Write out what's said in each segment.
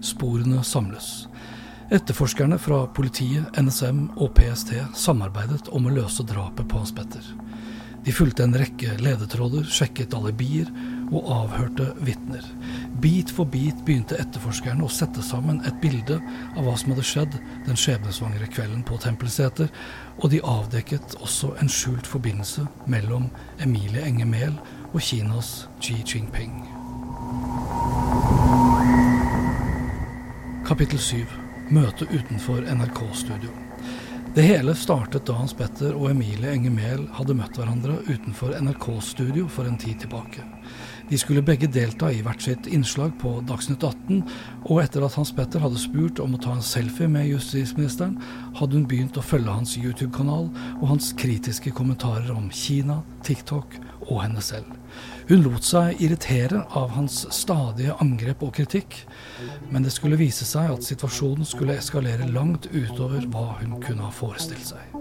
Sporene samles. Etterforskerne fra politiet, NSM og PST samarbeidet om å løse drapet på Hans Petter. De fulgte en rekke ledetråder, sjekket alibier og avhørte vitner. Bit for bit begynte etterforskerne å sette sammen et bilde av hva som hadde skjedd den skjebnesvangre kvelden på Tempelseter, og de avdekket også en skjult forbindelse mellom Emilie Enger Mehl og Kinas Xi Jinping. Kapittel 7. Møte utenfor NRK-studio. Det hele startet da Hans Petter og Emilie Enger Mehl hadde møtt hverandre utenfor NRK-studio for en tid tilbake. De skulle begge delta i hvert sitt innslag på Dagsnytt 18, og etter at Hans Petter hadde spurt om å ta en selfie med justisministeren, hadde hun begynt å følge hans YouTube-kanal og hans kritiske kommentarer om Kina, TikTok og henne selv. Hun lot seg irritere av hans stadige angrep og kritikk, men det skulle vise seg at situasjonen skulle eskalere langt utover hva hun kunne ha forestilt seg.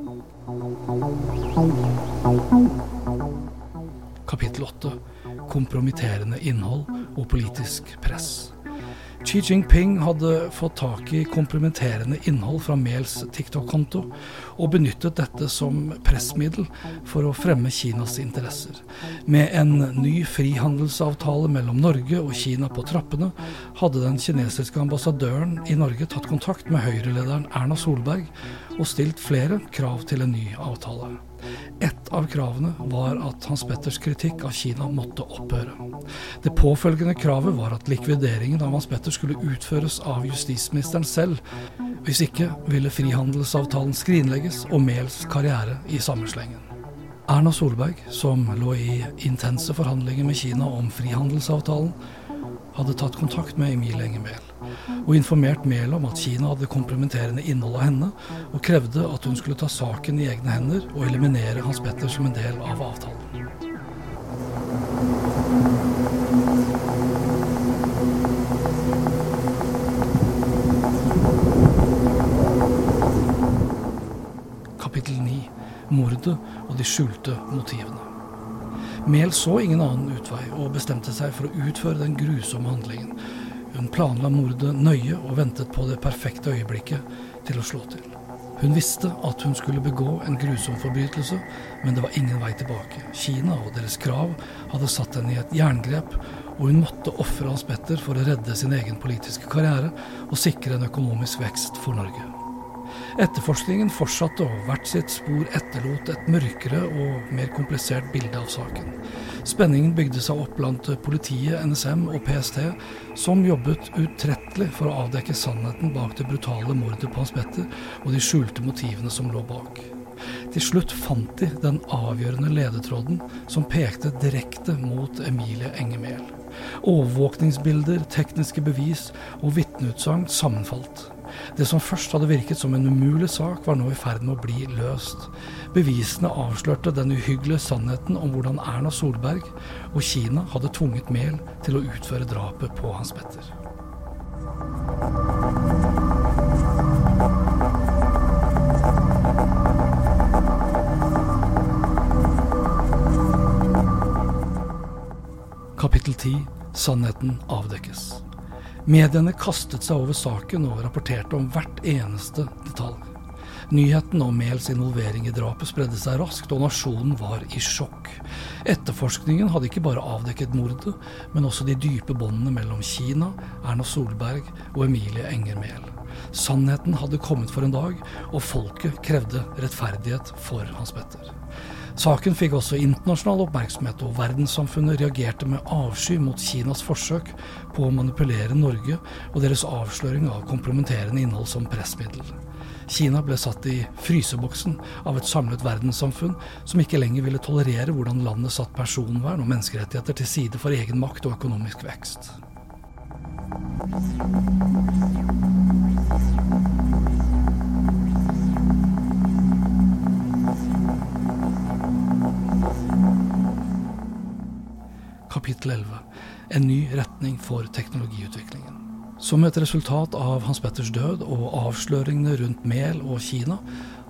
Kapittel 8 kompromitterende innhold og politisk press. Xi Jinping hadde fått tak i komplementerende innhold fra Mehls TikTok-konto, og benyttet dette som pressmiddel for å fremme Kinas interesser. Med en ny frihandelsavtale mellom Norge og Kina på trappene, hadde den kinesiske ambassadøren i Norge tatt kontakt med Høyre-lederen Erna Solberg og stilt flere krav til en ny avtale. Et av kravene var at Hans Petters kritikk av Kina måtte opphøre. Det påfølgende kravet var at likvideringen av Hans Petter skulle utføres av justisministeren selv. Hvis ikke ville frihandelsavtalen skrinlegges og Mehls karriere i samme slengen. Erna Solberg, som lå i intense forhandlinger med Kina om frihandelsavtalen, hadde tatt kontakt med Emil Enger og informert Mehl om at Kina hadde kompromitterende innhold av henne, og krevde at hun skulle ta saken i egne hender og eliminere Hans Petter som en del av avtalen. Kapittel 9 mordet og de skjulte motivene. Mehl så ingen annen utvei og bestemte seg for å utføre den grusomme handlingen. Hun planla mordet nøye og ventet på det perfekte øyeblikket til å slå til. Hun visste at hun skulle begå en grusom forbrytelse, men det var ingen vei tilbake. Kina og deres krav hadde satt henne i et jerngrep, og hun måtte ofre Hans Petter for å redde sin egen politiske karriere og sikre en økonomisk vekst for Norge. Etterforskningen fortsatte, og hvert sitt spor etterlot et mørkere og mer komplisert bilde av saken. Spenningen bygde seg opp blant politiet, NSM og PST, som jobbet utrettelig for å avdekke sannheten bak det brutale mordet på Hans Petter og de skjulte motivene som lå bak. Til slutt fant de den avgjørende ledetråden som pekte direkte mot Emilie Enger Mehl. Overvåkningsbilder, tekniske bevis og vitneutsagn sammenfalt. Det som først hadde virket som en umulig sak, var nå i ferd med å bli løst. Bevisene avslørte den uhyggelige sannheten om hvordan Erna Solberg og Kina hadde tvunget Mehl til å utføre drapet på Hans Petter. Kapittel 10 Sannheten avdekkes. Mediene kastet seg over saken og rapporterte om hvert eneste detalj. Nyheten om Mehls involvering i drapet spredde seg raskt, og nasjonen var i sjokk. Etterforskningen hadde ikke bare avdekket mordet, men også de dype båndene mellom Kina, Erna Solberg og Emilie Enger Mehl. Sannheten hadde kommet for en dag, og folket krevde rettferdighet for Hans Petter. Saken fikk også internasjonal oppmerksomhet, og verdenssamfunnet reagerte med avsky mot Kinas forsøk på å manipulere Norge og deres avsløring av kompromitterende innhold som pressmiddel. Kina ble satt i fryseboksen av et samlet verdenssamfunn som ikke lenger ville tolerere hvordan landet satt personvern og menneskerettigheter til side for egen makt og økonomisk vekst. 11 En ny retning for teknologiutviklingen. Som et resultat av Hans Petters død og avsløringene rundt Mel og Kina,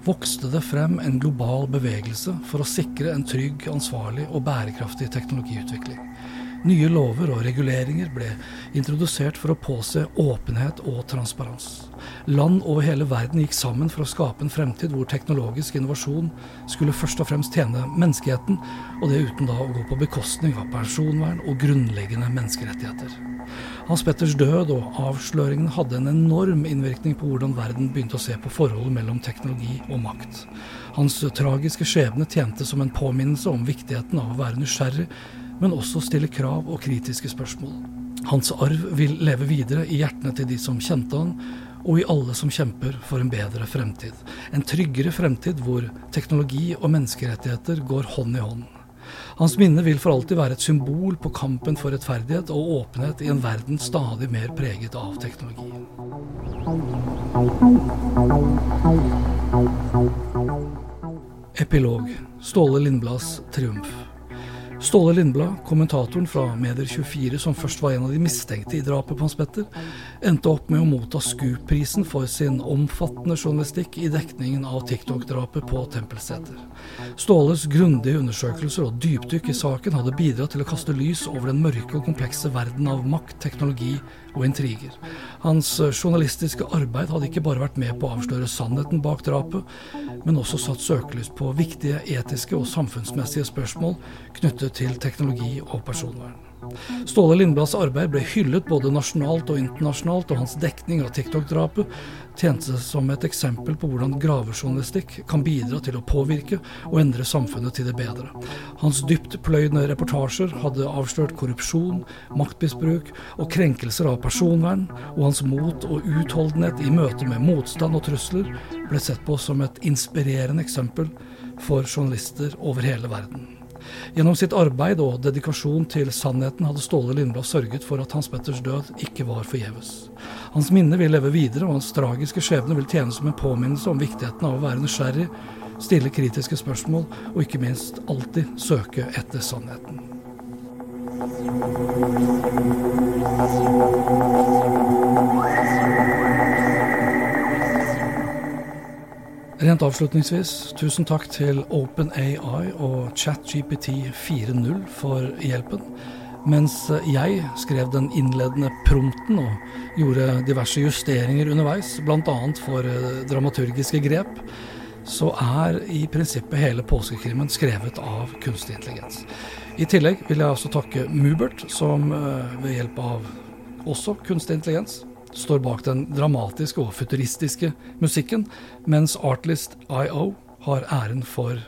vokste det frem en global bevegelse for å sikre en trygg, ansvarlig og bærekraftig teknologiutvikling. Nye lover og reguleringer ble introdusert for å påse åpenhet og transparens. Land over hele verden gikk sammen for å skape en fremtid hvor teknologisk innovasjon skulle først og fremst tjene menneskeheten, og det uten da å gå på bekostning av personvern og grunnleggende menneskerettigheter. Hans Petters død og avsløringen hadde en enorm innvirkning på hvordan verden begynte å se på forholdet mellom teknologi og makt. Hans tragiske skjebne tjente som en påminnelse om viktigheten av å være nysgjerrig, men også stille krav og kritiske spørsmål. Hans arv vil leve videre i hjertene til de som kjente han, og i alle som kjemper for en bedre fremtid. En tryggere fremtid hvor teknologi og menneskerettigheter går hånd i hånd. Hans minne vil for alltid være et symbol på kampen for rettferdighet og åpenhet i en verden stadig mer preget av teknologi. Epilog Ståle Lindblads triumf. Ståle Lindblad, kommentatoren fra Medier24 som først var en av de mistenkte i drapet på Hans Petter, endte opp med å motta Scoop-prisen for sin omfattende journalistikk i dekningen av TikTok-drapet på Tempelseter. Ståles grundige undersøkelser og dypdykk i saken hadde bidratt til å kaste lys over den mørke og komplekse verden av makt, teknologi og intriger. Hans journalistiske arbeid hadde ikke bare vært med på å avsløre sannheten bak drapet, men også satt søkelys på viktige etiske og samfunnsmessige spørsmål knyttet til teknologi og personvern. Ståle Lindblads arbeid ble hyllet både nasjonalt og internasjonalt, og hans dekning av TikTok-drapet tjente som et eksempel på hvordan gravejournalistikk kan bidra til å påvirke og endre samfunnet til det bedre. Hans dyptpløyende reportasjer hadde avslørt korrupsjon, maktmisbruk og krenkelser av personvern, og hans mot og utholdenhet i møte med motstand og trusler ble sett på som et inspirerende eksempel for journalister over hele verden. Gjennom sitt arbeid og dedikasjon til sannheten hadde Ståle Lindblad sørget for at Hans Petters død ikke var forgjeves. Hans minne vil leve videre, og hans tragiske skjebne vil tjene som en påminnelse om viktigheten av å være nysgjerrig, stille kritiske spørsmål og ikke minst alltid søke etter sannheten. Rent avslutningsvis, tusen takk til OpenAI og ChatGPT 4.0 for hjelpen. Mens jeg skrev den innledende prompten og gjorde diverse justeringer underveis, bl.a. for eh, dramaturgiske grep, så er i prinsippet hele påskekrimmen skrevet av kunstig intelligens. I tillegg vil jeg også takke Mubert, som eh, ved hjelp av også kunstig intelligens står bak den dramatiske og futuristiske musikken, mens Artlist IO har æren for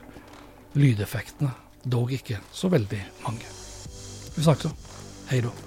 lydeffektene, dog ikke så veldig mange. Vi snakkes, hei då.